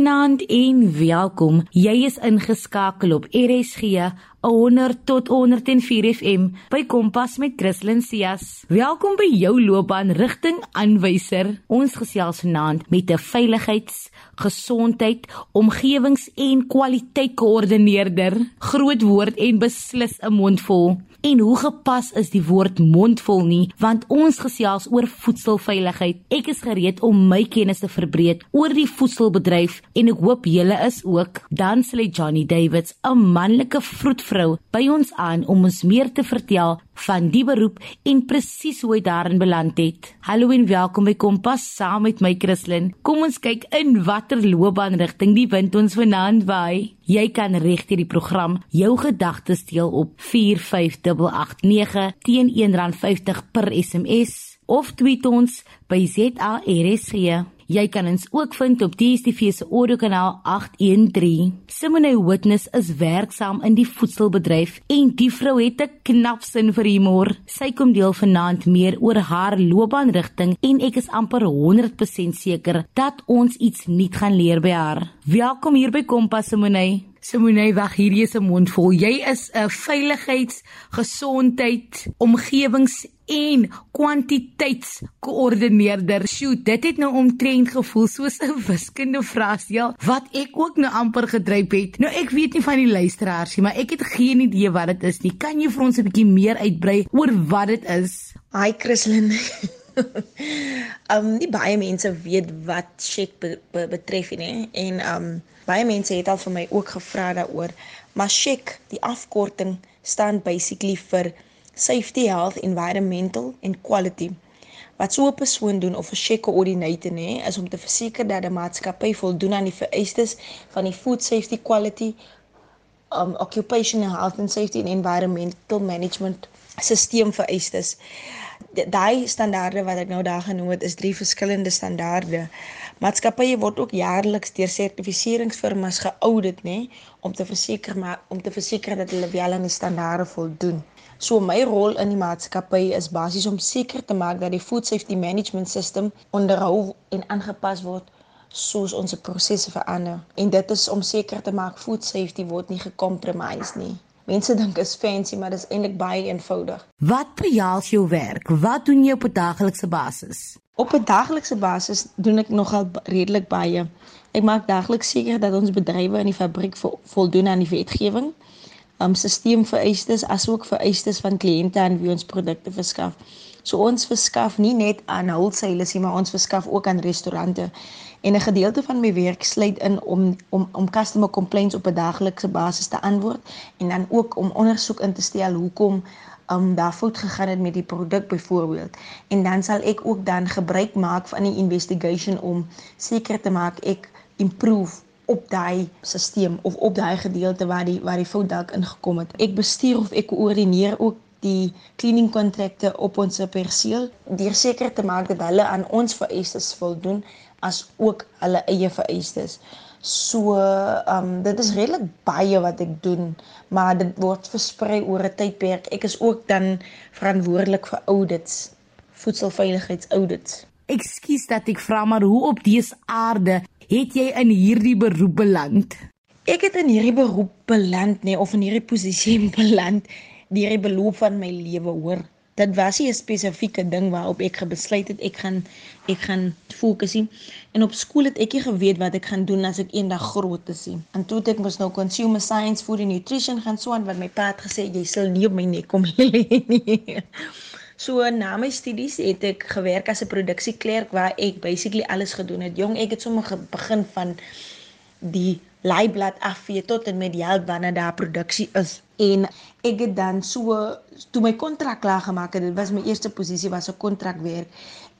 Goeienaand en welkom. Jy is ingeskakel op RSG 100 tot 104 FM by Kompas met Christlyn Cias. Welkom by jou loopbaan rigting aanwyser. Ons gesels vanaand met 'n veiligheids, gesondheid, omgewings en kwaliteit koördineerder. Groot woord en beslis 'n mondvol. En hoe gepas is die woord mondvol nie, want ons gesels oor voedselveiligheid. Ek is gereed om my kennis te verbreek oor die voedselbedryf en ek hoop julle is ook. Dan sê Johnny Davids, 'n manlike vroedvrou, by ons aan om ons meer te vertel van die beroep en presies hoe hy daarin beland het. Hallo en welkom by Kompas saam met my Christlyn. Kom ons kyk in watter loopbaanrigting die wind ons vanaand waai. Jy kan regtig die program jou gedagtes deel op 45889 teen R1.50 per SMS of tweet ons by ZARSG. Jy kan ons ook vind op DStv se audiokanaal 813. Simone Witness is werksaam in die voedselbedryf en die vrou het 'n knap sin vir humor. Sy kom deel vanaand meer oor haar loopbaanrigting en ek is amper 100% seker dat ons iets nuut gaan leer by haar. Welkom hier by Kompas Simone. Simone, wag, hierdie is 'n mond vol. Jy is 'n veiligheids, gesondheid, omgewings en kwantiteitskoördineerder. Sjoe, dit het nou omtrent gevoel soos 'n wiskundige vraestel wat ek ook nou amper gedryf het. Nou ek weet nie van die luisteraars nie, maar ek het geen idee wat dit is nie. Kan jy vir ons 'n bietjie meer uitbrei oor wat dit is? Hi Christlyn. um nie baie mense weet wat check be, be, betref nie en um baie mense het al vir my ook gevra daaroor. Maar check, die afkorting staan basically vir safety, health, environmental en quality. Wat so 'n persoon doen of 'n check coördinator nê, is om te verseker dat die maatskappy voldoen aan die vereistes van die food safety quality um occupational health and safety and environmental management stelsel vereistes. Daai standaarde wat ek nou daar genoem het, is drie verskillende standaarde. Maatskappye word ook jaarliks deur sertifiseringsfirmas geaudit nê om te verseker maar om te verseker dat hulle wel aan die standaarde voldoen. So my rol in die maatskappy is basies om seker te maak dat die food safety management system onderhou en aangepas word soos ons prosesse verander. En dit is om seker te maak food safety word nie gekompromise nie. Mense dink is fancy, maar dit is eintlik baie eenvoudig. Wat behels jou werk? Wat doen jy op 'n daaglikse basis? Op 'n daaglikse basis doen ek nogal redelik baie. Ek maak daagliks seker dat ons bedrywe in die fabriek voldoen aan die wetgewing um stelselvereistes asook vereistes van kliënte aan wie ons produkte verskaf. So ons verskaf nie net aan wholesalers nie, maar ons verskaf ook aan restaurante. En 'n gedeelte van my werk sluit in om om om customer complaints op 'n daaglikse basis te antwoord en dan ook om ondersoek in te stel hoekom um daar fout gegaan het met die produk byvoorbeeld. En dan sal ek ook dan gebruik maak van die investigation om seker te maak ek improve op daai stelsel of op daai gedeelte waar die waar die fout dalk ingekom het. Ek bestuur of ek koördineer ook die cleaning kontrakte op ons perseel deur seker te maak dat hulle aan ons vereistes voldoen as ook hulle eie vereistes. So, ehm um, dit is redelik baie wat ek doen, maar dit word versprei oor 'n tydperk. Ek is ook dan verantwoordelik vir audits, voedselveiligheidsaudits. Ekskuus dat ek vra, maar hoe op dese aarde het jy in hierdie beroep beland? Ek het in hierdie beroep beland nee, of in hierdie posisie beland deur die beloop van my lewe hoor. Dit was nie 'n spesifieke ding waarop ek gebesluit het ek gaan ek gaan fokus nie. En op skool het ek nie geweet wat ek gaan doen as ek eendag groot is nie. En toe het ek mos nou consumer science, food and nutrition gaan so aan wat my pa het gesê jy sal nie op my nek kom lê nie. So na my studies het ek gewerk as 'n produksieklerk waar ek basically alles gedoen het. Jong, ek het sommer begin van die laaiblad afvee tot en met die help wanneer daar produksie is. En ek het dan so toe my kontrak klaar gemaak het, dit was my eerste posisie was 'n kontrakwerk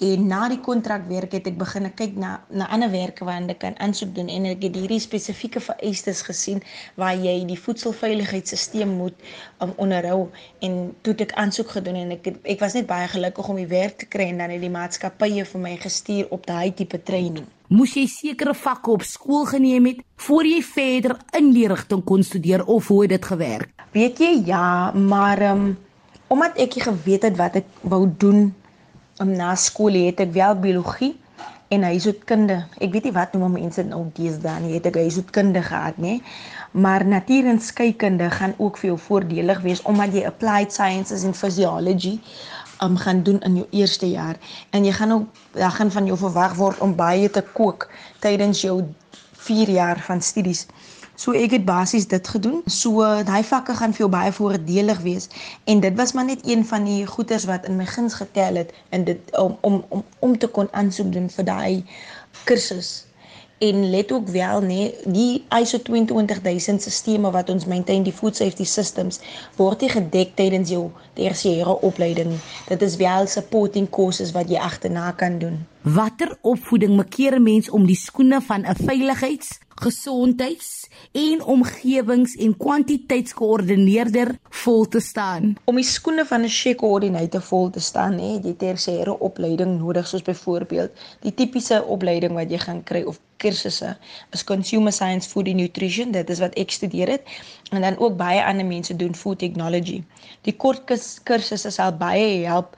En na die kontrakwerk het ek begin kyk na na ander werke waar ek kan aansoek doen en ek het hierdie spesifieke vereistes gesien waar jy die voedselveiligheidstelsel moet um, onderhou en toe het ek aansoek gedoen en ek het, ek was net baie gelukkig om die werk te kry en dan het die maatskappye vir my gestuur op daai tipe training. Moes jy sekere vakke op skool geneem het voor jy verder in die rigting kon studeer of hoe het dit gewerk? Weet jy ja, maar um, omdat ek geweet het wat ek wou doen um, na skool het ek wel biologie en huishoudkunde. Ek weet nie wat noem mense nou deesdae nie. Het ek huishoudkunde gehad, nê? Maar natuur en skeikunde gaan ook vir jou voordelig wees omdat jy applied sciences en physiology um gaan doen in jou eerste jaar en jy gaan ook dan gaan van jou verwag word om baie te kook tydens jou 4 jaar van studies. So ek het basies dit gedoen. So daai vakke gaan vir jou baie voordelig wees. En dit was maar net een van die goeders wat in my guns getel het en dit om om om om te kon aansoek doen vir daai kursus. En let ook wel nê die ISO 22000 sisteme wat ons maintain die food safety systems word nie gedek tydens jou tersiêre opleiding. Dit is wel supporting courses wat jy agterna kan doen. Watter opvoeding maak 'n mens om die skoene van 'n veiligheids gesondheids en omgewings en kwantiteitskoördineerder vol te staan. Om die skoene van 'n check coördinator vol te staan, hè, jy tersiêre opleiding nodig soos byvoorbeeld die tipiese opleiding wat jy gaan kry of kursusse is consumer science food and nutrition, dit is wat ek studeer het en dan ook baie ander mense doen food technology. Die kort kursusse sal baie help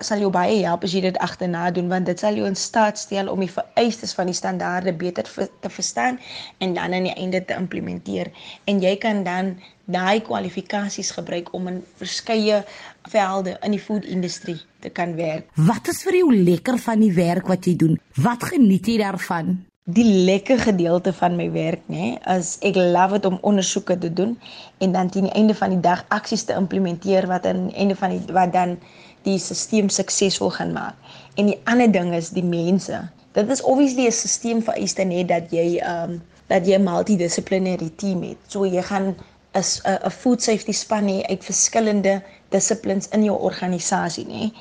sal jou baie help as jy dit agterna doen want dit sal jou in staat stel om die vereistes van die standaarde beter te verstaan en dan aan die einde te implementeer en jy kan dan daai kwalifikasies gebruik om in verskeie velde in die food industrie te kan werk. Wat is vir jou lekker van die werk wat jy doen? Wat geniet jy daarvan? Die lekker gedeelte van my werk nê, is ek love dit om ondersoeke te doen en dan teen die einde van die dag aksies te implementeer wat aan die einde van die wat dan die stelsel suksesvol gaan maak. En die ander ding is die mense. Dit is obviously 'n stelsel vereiste net dat jy um dat jy 'n multidissiplinêre team het. So jy gaan 'n 'n food safety span hê uit verskillende dissiplines in jou organisasie, nê.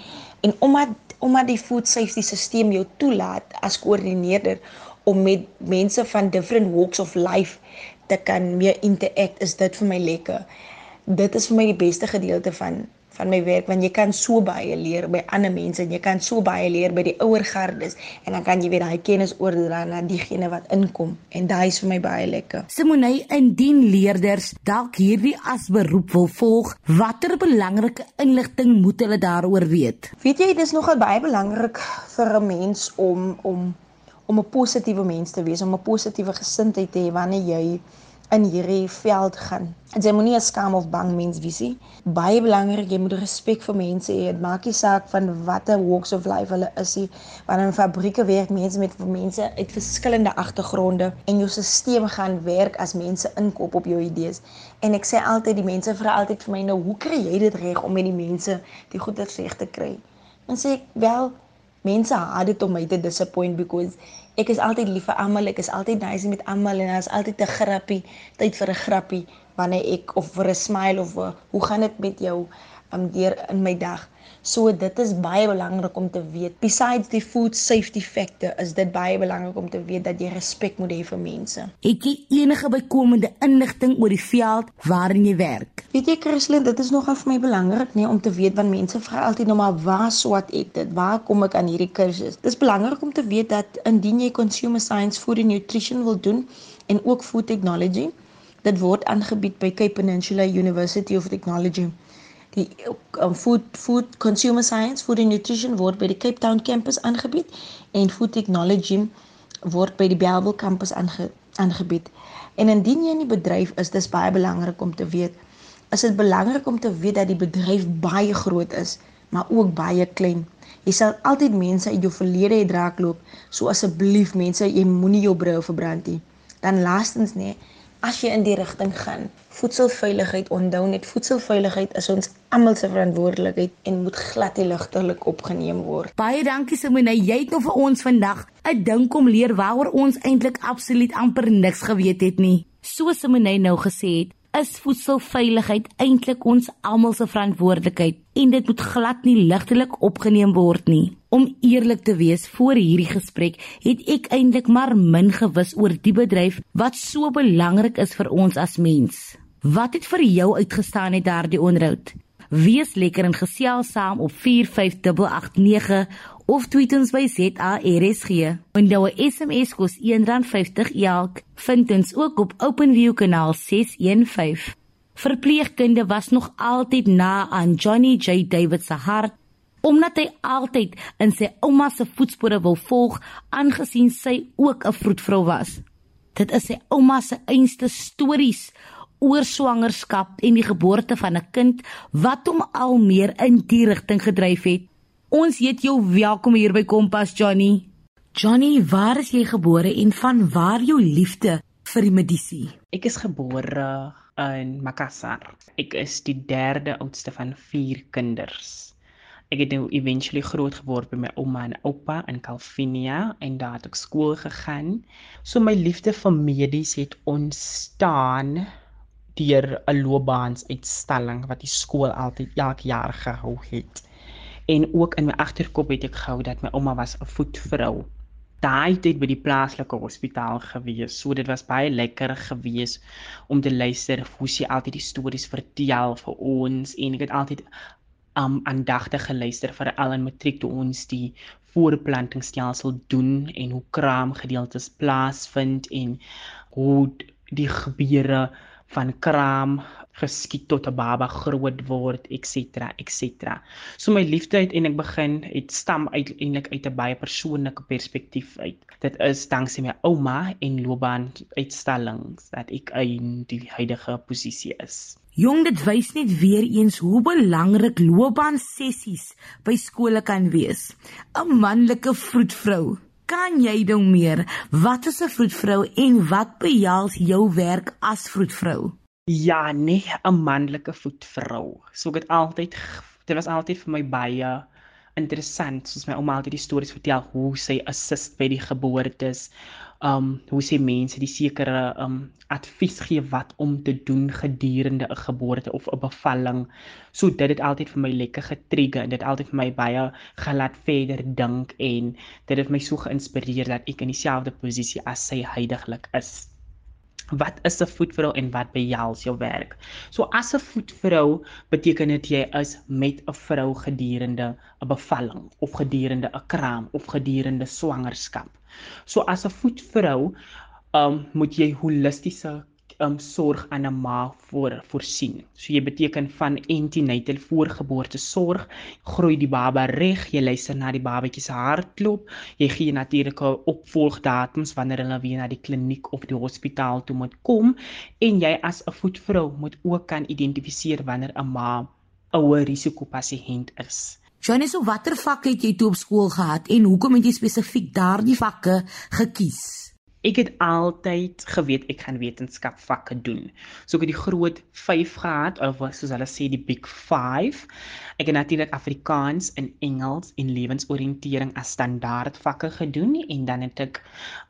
En omdat omdat die food safety stelsel jou toelaat as koördineerder om met mense van different walks of life te kan meer interact, is dit vir my lekker. Dit is vir my die beste gedeelte van van my werk want jy kan so baie leer by ander mense en jy kan so baie leer by die ouer gardes en dan kan jy weer daai kennis oordra na diegene wat inkom en daai is vir my baie lekker. Simonei, indien leerders dalk hierdie as beroep wil volg, watter belangrike inligting moet hulle daaroor weet? Weet jy, dis nogal baie belangrik vir 'n mens om om om 'n positiewe mens te wees, om 'n positiewe gesindheid te hê wanneer jy in hierdie veld gaan. En jy moenie skaam of bang mens wees nie. Baie belangrik, jy moet respek vir mense hê. Dit maak nie saak van watter walks of life hulle is nie. Wanneer in fabrieke werk mense met mense uit verskillende agtergronde en jou stelsel gaan werk as mense inkoop op jou idees. En ek sê altyd die mense vra altyd vir my nou, hoe kry jy dit reg om met die mense die goeie reg te kry? En sê ek, wel, mense haat dit om my te disappoint because ek is altyd lief vir almal, ek is altyd nice met almal en daar's altyd 'n grappie, tyd vir 'n grappie wanneer ek of vir 'n smile of a, hoe gaan dit met jou um, deur in my dag. So dit is baie belangrik om te weet. Besides die food safety factor, is dit baie belangrik om te weet dat jy respek moet hê vir mense. Het jy enige bykomende inligting oor die veld waarin jy werk? Weet jy Christlyn, dit is nogal vir my belangrik nê om te weet want mense vra altyd nou maar waar swat ek dit? Waar kom ek aan hierdie kursus? Dit is belangrik om te weet dat indien jy consumer science food and nutrition wil doen en ook food technology, dit word aangebied by Cape Peninsula University of Technology die um, food food consumer science food and nutrition word by die Cape Town campus aangebied en food technology word by die Bellville campus aange, aangebied. En indien jy in die bedryf is, dis baie belangrik om te weet. Is dit belangrik om te weet dat die bedryf baie groot is, maar ook baie klein. Jy sal altyd mense uit jou verlede hê draakloop. So asseblief mense, jy moenie jou brou verbrand nie. Dan laastens nê, nee, as jy in die rigting gaan. Voedselveiligheid, onthou net voedselveiligheid is ons almal se verantwoordelikheid en moet glad nie ligtelik opgeneem word. Baie dankie Simone, jy het nou vir ons vandag 'n ding kom leer waaroor ons eintlik absoluut amper niks geweet het nie. Soos Simone nou gesê het, is voedselveiligheid eintlik ons almal se verantwoordelikheid en dit moet glad nie ligtelik opgeneem word nie. Om eerlik te wees, voor hierdie gesprek het ek eintlik maar min gewis oor die bedryf wat so belangrik is vir ons as mens. Wat het vir jou uitgestaan uit daardie onderhoud? Wees lekker en gesels saam op 45889 of tweet ons by ZARSG. Onthou 'n SMS kos R1.50 elk. Vind ons ook op OpenView kanaal 615. Verpleegkunde was nog altyd na aan Johnny J David se hart omdat hy altyd in sy ouma se voetspore wil volg aangesien sy ook 'n vroedvrou was. Dit is sy ouma se einste stories oor swangerskap en die geboorte van 'n kind wat hom al meer in die rigting gedryf het. Ons heet jou welkom hier by Kompas Johnny. Johnny, waar is jy gebore en van waar jou liefde vir die medisyne? Ek is gebore in Makassar. Ek is die derde oudste van 4 kinders. Ek het nou eventually groot geword by my ouma en oupa in Calvinia en daar het ek skool gegaan. So my liefde vir medies het ontstaan deur 'n loopbaansuitstalling wat die skool altyd elke jaar gehou het. En ook in my agterkop het ek gehou dat my ouma was 'n voetvrou. Daai tyd by die plaaslike hospitaal gewees. So dit was baie lekker gewees om te luister hoe sy altyd die stories vertel vir ons en ek het altyd um aandagtig geluister vir al in matriek toe ons die voorplantingsstelsel doen en hoe kraamgedeeltes plaasvind en hoe die gebeure van kraam geskied tot 'n baba groot word etc etc. So my liefde het en ek begin het stam uiteindelik uit 'n baie persoonlike perspektief uit. Dit is danksy my ouma en loopbaan uitstallings dat ek in die huidige posisie is. Jong dit wys net weer eens hoe belangrik loopbaan sessies by skole kan wees. 'n Manlike vroedvrou kan jy dan meer? Wat is 'n vroedvrou en wat behels jou werk as vroedvrou? Ja, nee, 'n manlike vroedvrou. So ek het altyd dit was altyd vir my baie interessant soos my ouma altyd die stories vertel hoe sy assist by die geboortes. Um hoe sy mense die sekere um advies gee wat om te doen gedurende 'n geboorte of 'n bevalling so dit het altyd vir my lekker getrigger en dit altyd vir my baie gelaat verder dink en dit het my so geïnspireer dat ek in dieselfde posisie as sy heidaglik is wat is 'n voetvrou en wat behels jou werk. So as 'n voetvrou beteken dit jy is met 'n vrou gedurende 'n bevalling of gedurende 'n kraam of gedurende swangerskap. So as 'n voetvrou um moet jy holistiese um sorg aan 'n ma voor voorsien. So jy beteken van antenatal voorgeboorte sorg, groei die baba reg, jy luister na die babatjie se hartklop, jy gee natuurlike opvolgdatums wanneer hulle weer na die kliniek of die hospitaal toe moet kom en jy as 'n voetvrou moet ook kan identifiseer wanneer 'n ma 'n hoë risiko pasiënt is. Johnny, so watter vakke het jy toe op skool gehad en hoekom het jy spesifiek daardie vakke gekies? Ek het altyd geweet ek gaan wetenskap vakke doen. So ek het die groot 5 gehad of soos hulle sê die big 5. Ek het natuurlik Afrikaans en Engels en lewensoriëntering as standaard vakke gedoen en dan het ek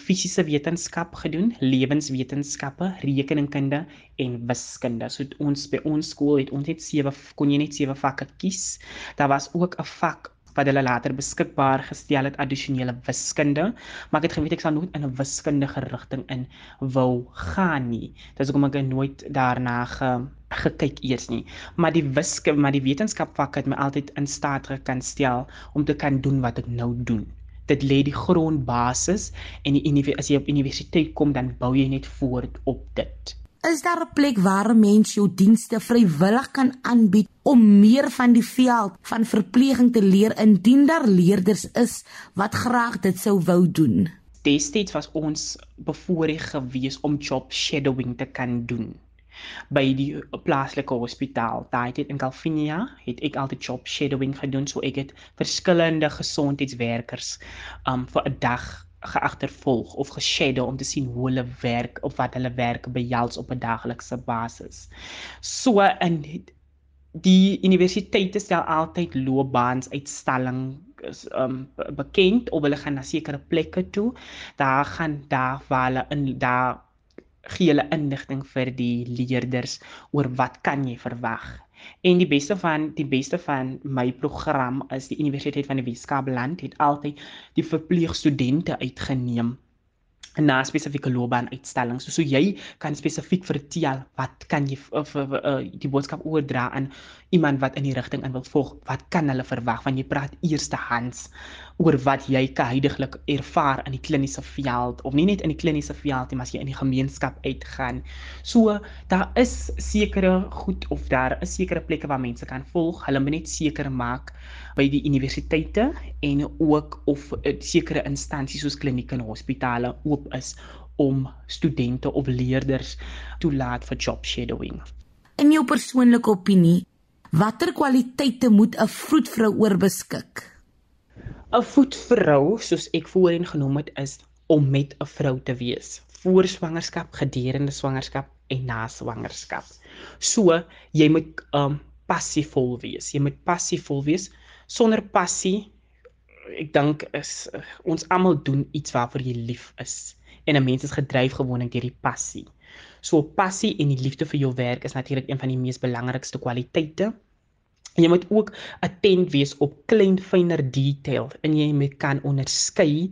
fisiese wetenskap gedoen, lewenswetenskappe, rekeningkunde en wiskunde. So ons by ons skool het ons net 7 kon jy net 7 vakke kies. Daar was ook 'n vak wat hulle later beskikbaar gestel het addisionele wiskunde, maar ek het geweet ek sal nooit in 'n wiskundige rigting in wou gaan nie. Dis hoekom ek nooit daarna ge, gekyk eers nie. Maar die wiskunde, maar die wetenskapvak het my altyd in staat gekan stel om te kan doen wat ek nou doen. Dit lê die grondbasis en die as jy op universiteit kom dan bou jy net voort op dit. Is daar 'n plek waar 'n mens jou dienste vrywillig kan aanbied om meer van die veld van verpleging te leer indien daar leerders is wat graag dit sou wou doen? Destyds was ons bevoorreg gewees om job shadowing te kan doen by die plaaslike hospitaal. Daai tyd in Calvinia het ek altyd job shadowing gedoen, so ek het verskillende gesondheidswerkers um vir 'n dag geagtervolg of geshadow om te sien hoe hulle werk of wat hulle werk behels op 'n daglikse basis. So in die universiteite stel altyd loopbaansuitstalling is um bekend of hulle gaan na sekere plekke toe. Daar gaan daar waar hulle in daar gee hulle inligting vir die leerders oor wat kan jy verwag En die beste van die beste van my program is die Universiteit van die Weskaapland het altyd die verpleegstudente uitgeneem na spesifieke loopbaanuitstellings. So, so jy kan spesifiek vertel wat kan jy of, of, uh, die boodskap oordra aan iemand wat in die rigting in wil volg. Wat kan hulle verwag van jy praat eerstehands oor wat jy heidaglik ervaar in die kliniese veld of nie net in die kliniese veld nie, maar as jy in die gemeenskap uitgaan. So daar is sekere goed of daar is sekere plekke waar mense kan volg. Hulle moet net seker maak by die universiteite en ook of uh, sekere instansies soos klinieke en hospitale oop is om studente of leerders toelaat vir job shadowing. In jou persoonlike opinie, watter kwaliteite moet 'n vroedvrou oorbeskik? 'n Voetvrou, soos ek voorheen genoem het, is om met 'n vrou te wees voor swangerskap, gedurende swangerskap en na swangerskap. So, jy moet um passievol wees. Jy moet passievol wees. Sonder passie ek dink is uh, ons almal doen iets waarvoor jy lief is en 'n mens is gedryf gewoonlik deur die passie. So passie en die liefde vir jou werk is natuurlik een van die mees belangrikste kwaliteite. En jy moet ook attent wees op klein fynere detail en jy moet kan onderskei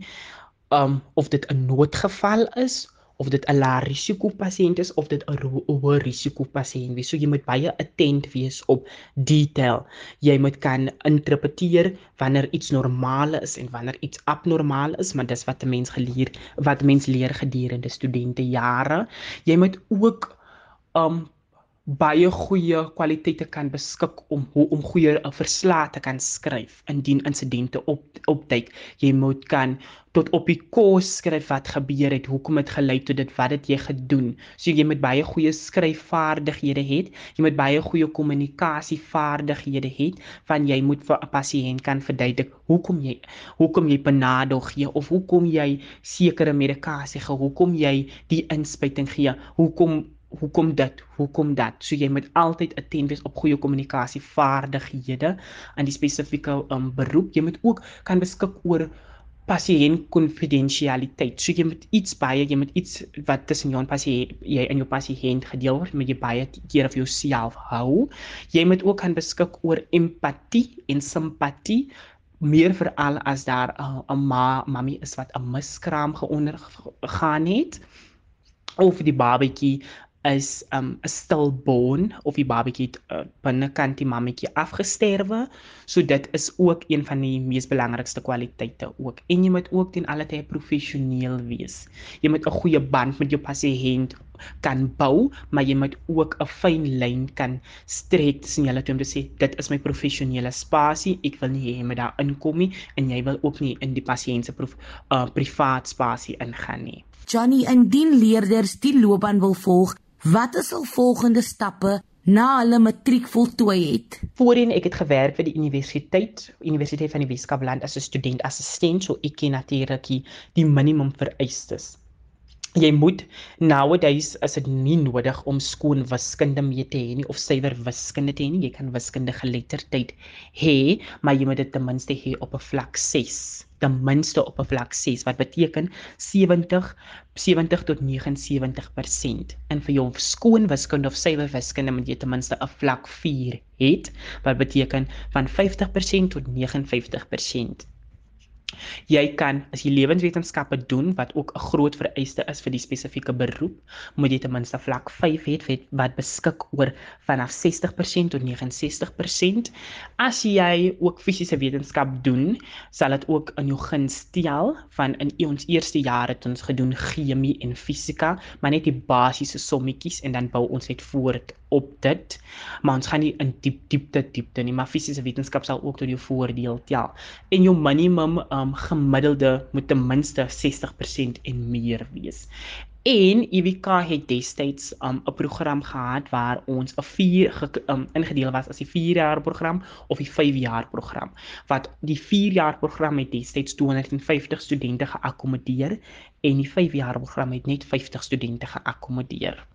um of dit 'n noodgeval is of dit 'n lae risiko pasiënt is of dit 'n hoë risiko pasiënt is. So jy moet baie attent wees op detail. Jy moet kan interpreteer wanneer iets normaal is en wanneer iets abnormaal is, maar dis wat 'n mens geleer wat mens leer gedurende studente jare. Jy moet ook um baie goeie kwaliteite kan beskik om hoe om goeie eh, verslae te kan skryf indien insidente op opduik. Jy moet kan tot op die kos skryf wat gebeur het, hoekom dit gelei tot dit wat dit jy gedoen. So jy moet baie goeie skryfvaardighede hê. Jy moet baie goeie kommunikasievaardighede hê van jy moet vir 'n pasiënt kan verduidelik hoekom jy hoekom jy benadeel gee of hoekom jy sekere medikasie gee, hoekom jy die inspuiting gee, hoekom hoekom dit? Hoekom dat? So jy moet altyd attent wees op goeie kommunikasievaardighede in die spesifieke um, beroep. Jy moet ook kan beskik oor pasiënt konfidensialiteit so jy moet iets baie jy moet iets wat tussen jou en pasiënt jy en jou pasiënt gedeel word met jy baie keer of jouself hou. Jy moet ook kan beskik oor empatie en simpatie meer veral as daar 'n uh, ma mami is wat 'n miskraam geondergaan het of die babatjie is um 'n stillborn of die babatjie uh, binnekant die mammetjie afgesterwe. So dit is ook een van die mees belangrikste kwaliteite ook. En jy moet ook ten alle tye professioneel wees. Jy moet 'n goeie band met jou pasiënt kan bou, maar jy moet ook 'n fyn lyn kan strek tussen julle toe om te sê dit is my professionele spasie. Ek wil nie hê jy moet daar inkom nie en jy wil ook nie in die pasiënt se uh, privaat spasie ingaan nie. Johnny, indien leerders die loopbaan wil volg, Wat is al volgende stappe na hulle matriek voltooi het? Voorheen ek het gewerk vir die universiteit, Universiteit van die Weskaapland as 'n student assistent, so ek ken natuurlik die minimum vereistes. Jy moet nowadays as dit nie nodig om skoon wiskunde mee te hê nie of suiwer wiskunde te hê nie, jy kan wiskunde geletterdheid hê, maar jy moet dit ten minste hê op 'n vlak 6 ten minste op 'n vlak 6 wat beteken 70 70 tot 79%. En vir jou skoon wiskunde of suiwer wiskunde moet jy ten minste 'n vlak 4 hê wat beteken van 50% tot 59%. Jy kan as jy lewenswetenskappe doen wat ook 'n groot vereiste is vir die spesifieke beroep, moet jy ten minste vlak 5 hê wat beskik oor vanaf 60% tot 69%. As jy ook fisiese wetenskap doen, sal dit ook in jou guns tel van in ons eerste jaar het ons gedoen chemie en fisika, maar net die basiese sommetjies en dan bou ons net voort op dit. Maar ons gaan nie in diep diepte diepte nie, maar fisiese wetenskap sal ook tot jou voordeel tel. En jou minimum um gemiddelde moet ten minste 60% en meer wees. En EWK het destyds um 'n program gehad waar ons 'n 4 um, ingedeel was as die 4 jaar program of die 5 jaar program. Wat die 4 jaar program het destyds 250 studente geakkommodeer en die 5 jaar program het net 50 studente geakkommodeer.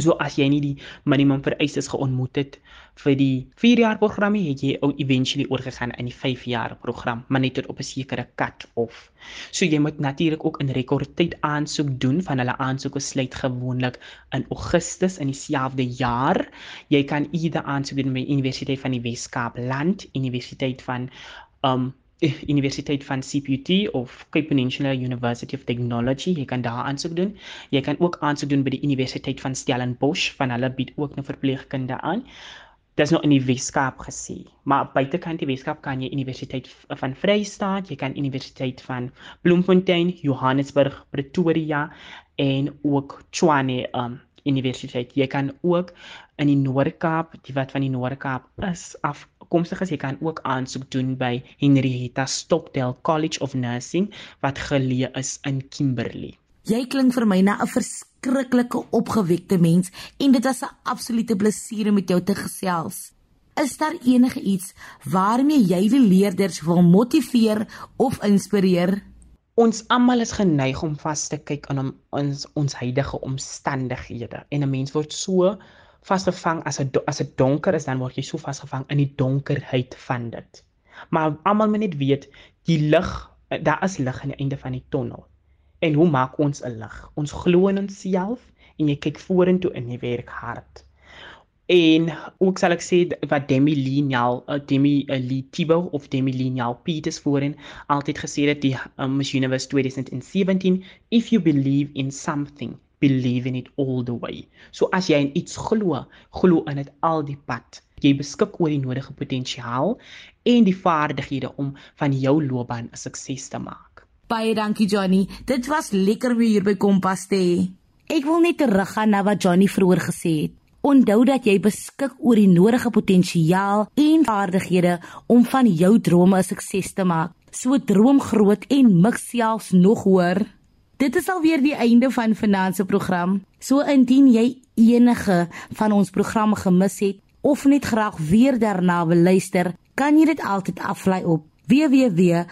So as jy nie die minimum vereistes geontmoet het vir die 4 jaar program nie, het jy ou eventually oorgegaan in die 5 jaar program, maar net tot op 'n sekere cut off. So jy moet natuurlik ook in rekordtyd aansoek doen van hulle aansoeke sluit gewoonlik in Augustus in dieselfde jaar. Jy kan eerder aansoek doen by Universiteit van die Wes-Kaap Land, Universiteit van um Universiteit van CPUT of Cape Peninsula University of Technology. Jy kan daar aansoek doen. Jy kan ook aansoek doen by die Universiteit van Stellenbosch, van hulle bied ook 'n verpleegkunde aan. Dis nou in die Weskaap gesê. Maar buitekant die Weskaap kan jy Universiteit van Vrystaat, jy kan Universiteit van Bloemfontein, Johannesburg, Pretoria en ook Tshwane um universiteit. Jy kan ook in die Noord-Kaap, die wat van die Noord-Kaap is afkomstig is, jy kan ook aansoek doen by Henrietta Stockdale College of Nursing wat geleë is in Kimberley. Jy klink vir my na 'n verskriklike opgewekte mens en dit was 'n absolute plesier om met jou te gesels. Is daar enige iets waarmee jy die leerders wil motiveer of inspireer? Ons almal is geneig om vas te kyk aan ons ons huidige omstandighede en 'n mens word so vasgevang as 'n as dit donker is dan word jy so vasgevang in die donkerheid van dit. Maar almal moet net weet die lig daar is lig aan die einde van die tonnel. En hoe maak ons 'n lig? Ons glo in onsself en jy kyk vorentoe in jy werk hard. En ook sal ek sê wat Demi Lineal, uh, Demi uh, Lee Thibault of Demi Lineal Peters voorin altyd gesê het die um, Miss Universe 2017, if you believe in something, believe in it all the way. So as jy in iets glo, glo in dit al die pad. Jy beskik oor die nodige potensiaal en die vaardighede om van jou loopbaan 'n sukses te maak. Baie dankie Johnny. Dit was lekker weer hier by Kompas te hê. Ek wil net teruggaan na wat Johnny vroeër gesê het. Onthou dat jy beskik oor die nodige potensiaal en vaardighede om van jou drome 'n sukses te maak. So droom groot en mik selfs nog hoër. Dit is alweer die einde van Finansie program. So indien jy enige van ons programme gemis het of net graag weer daarna wil luister, kan jy dit altyd aflaai op www.rsg.co.za.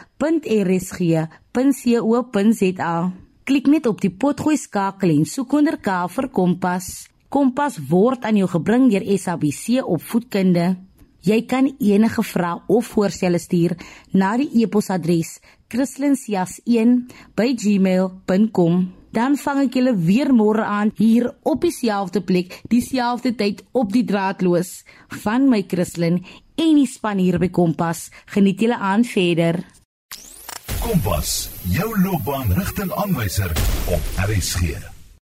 Klik net op die potgooi skakel en soek onder K vir Kompas. Kompas word aan jou gebring deur SABC opvoedkunde. Jy kan enige vrae of voorstelle stuur na die e-posadres kristlyn.jas1@gmail.com. Dan vang ek julle weer môre aan hier op dieselfde plek, dieselfde tyd op die draadloos van my Kristlyn en die span hier by Kompas. Geniet julle aan verder. Kompas, jou loopbaan rigtingaanwyser op RSG.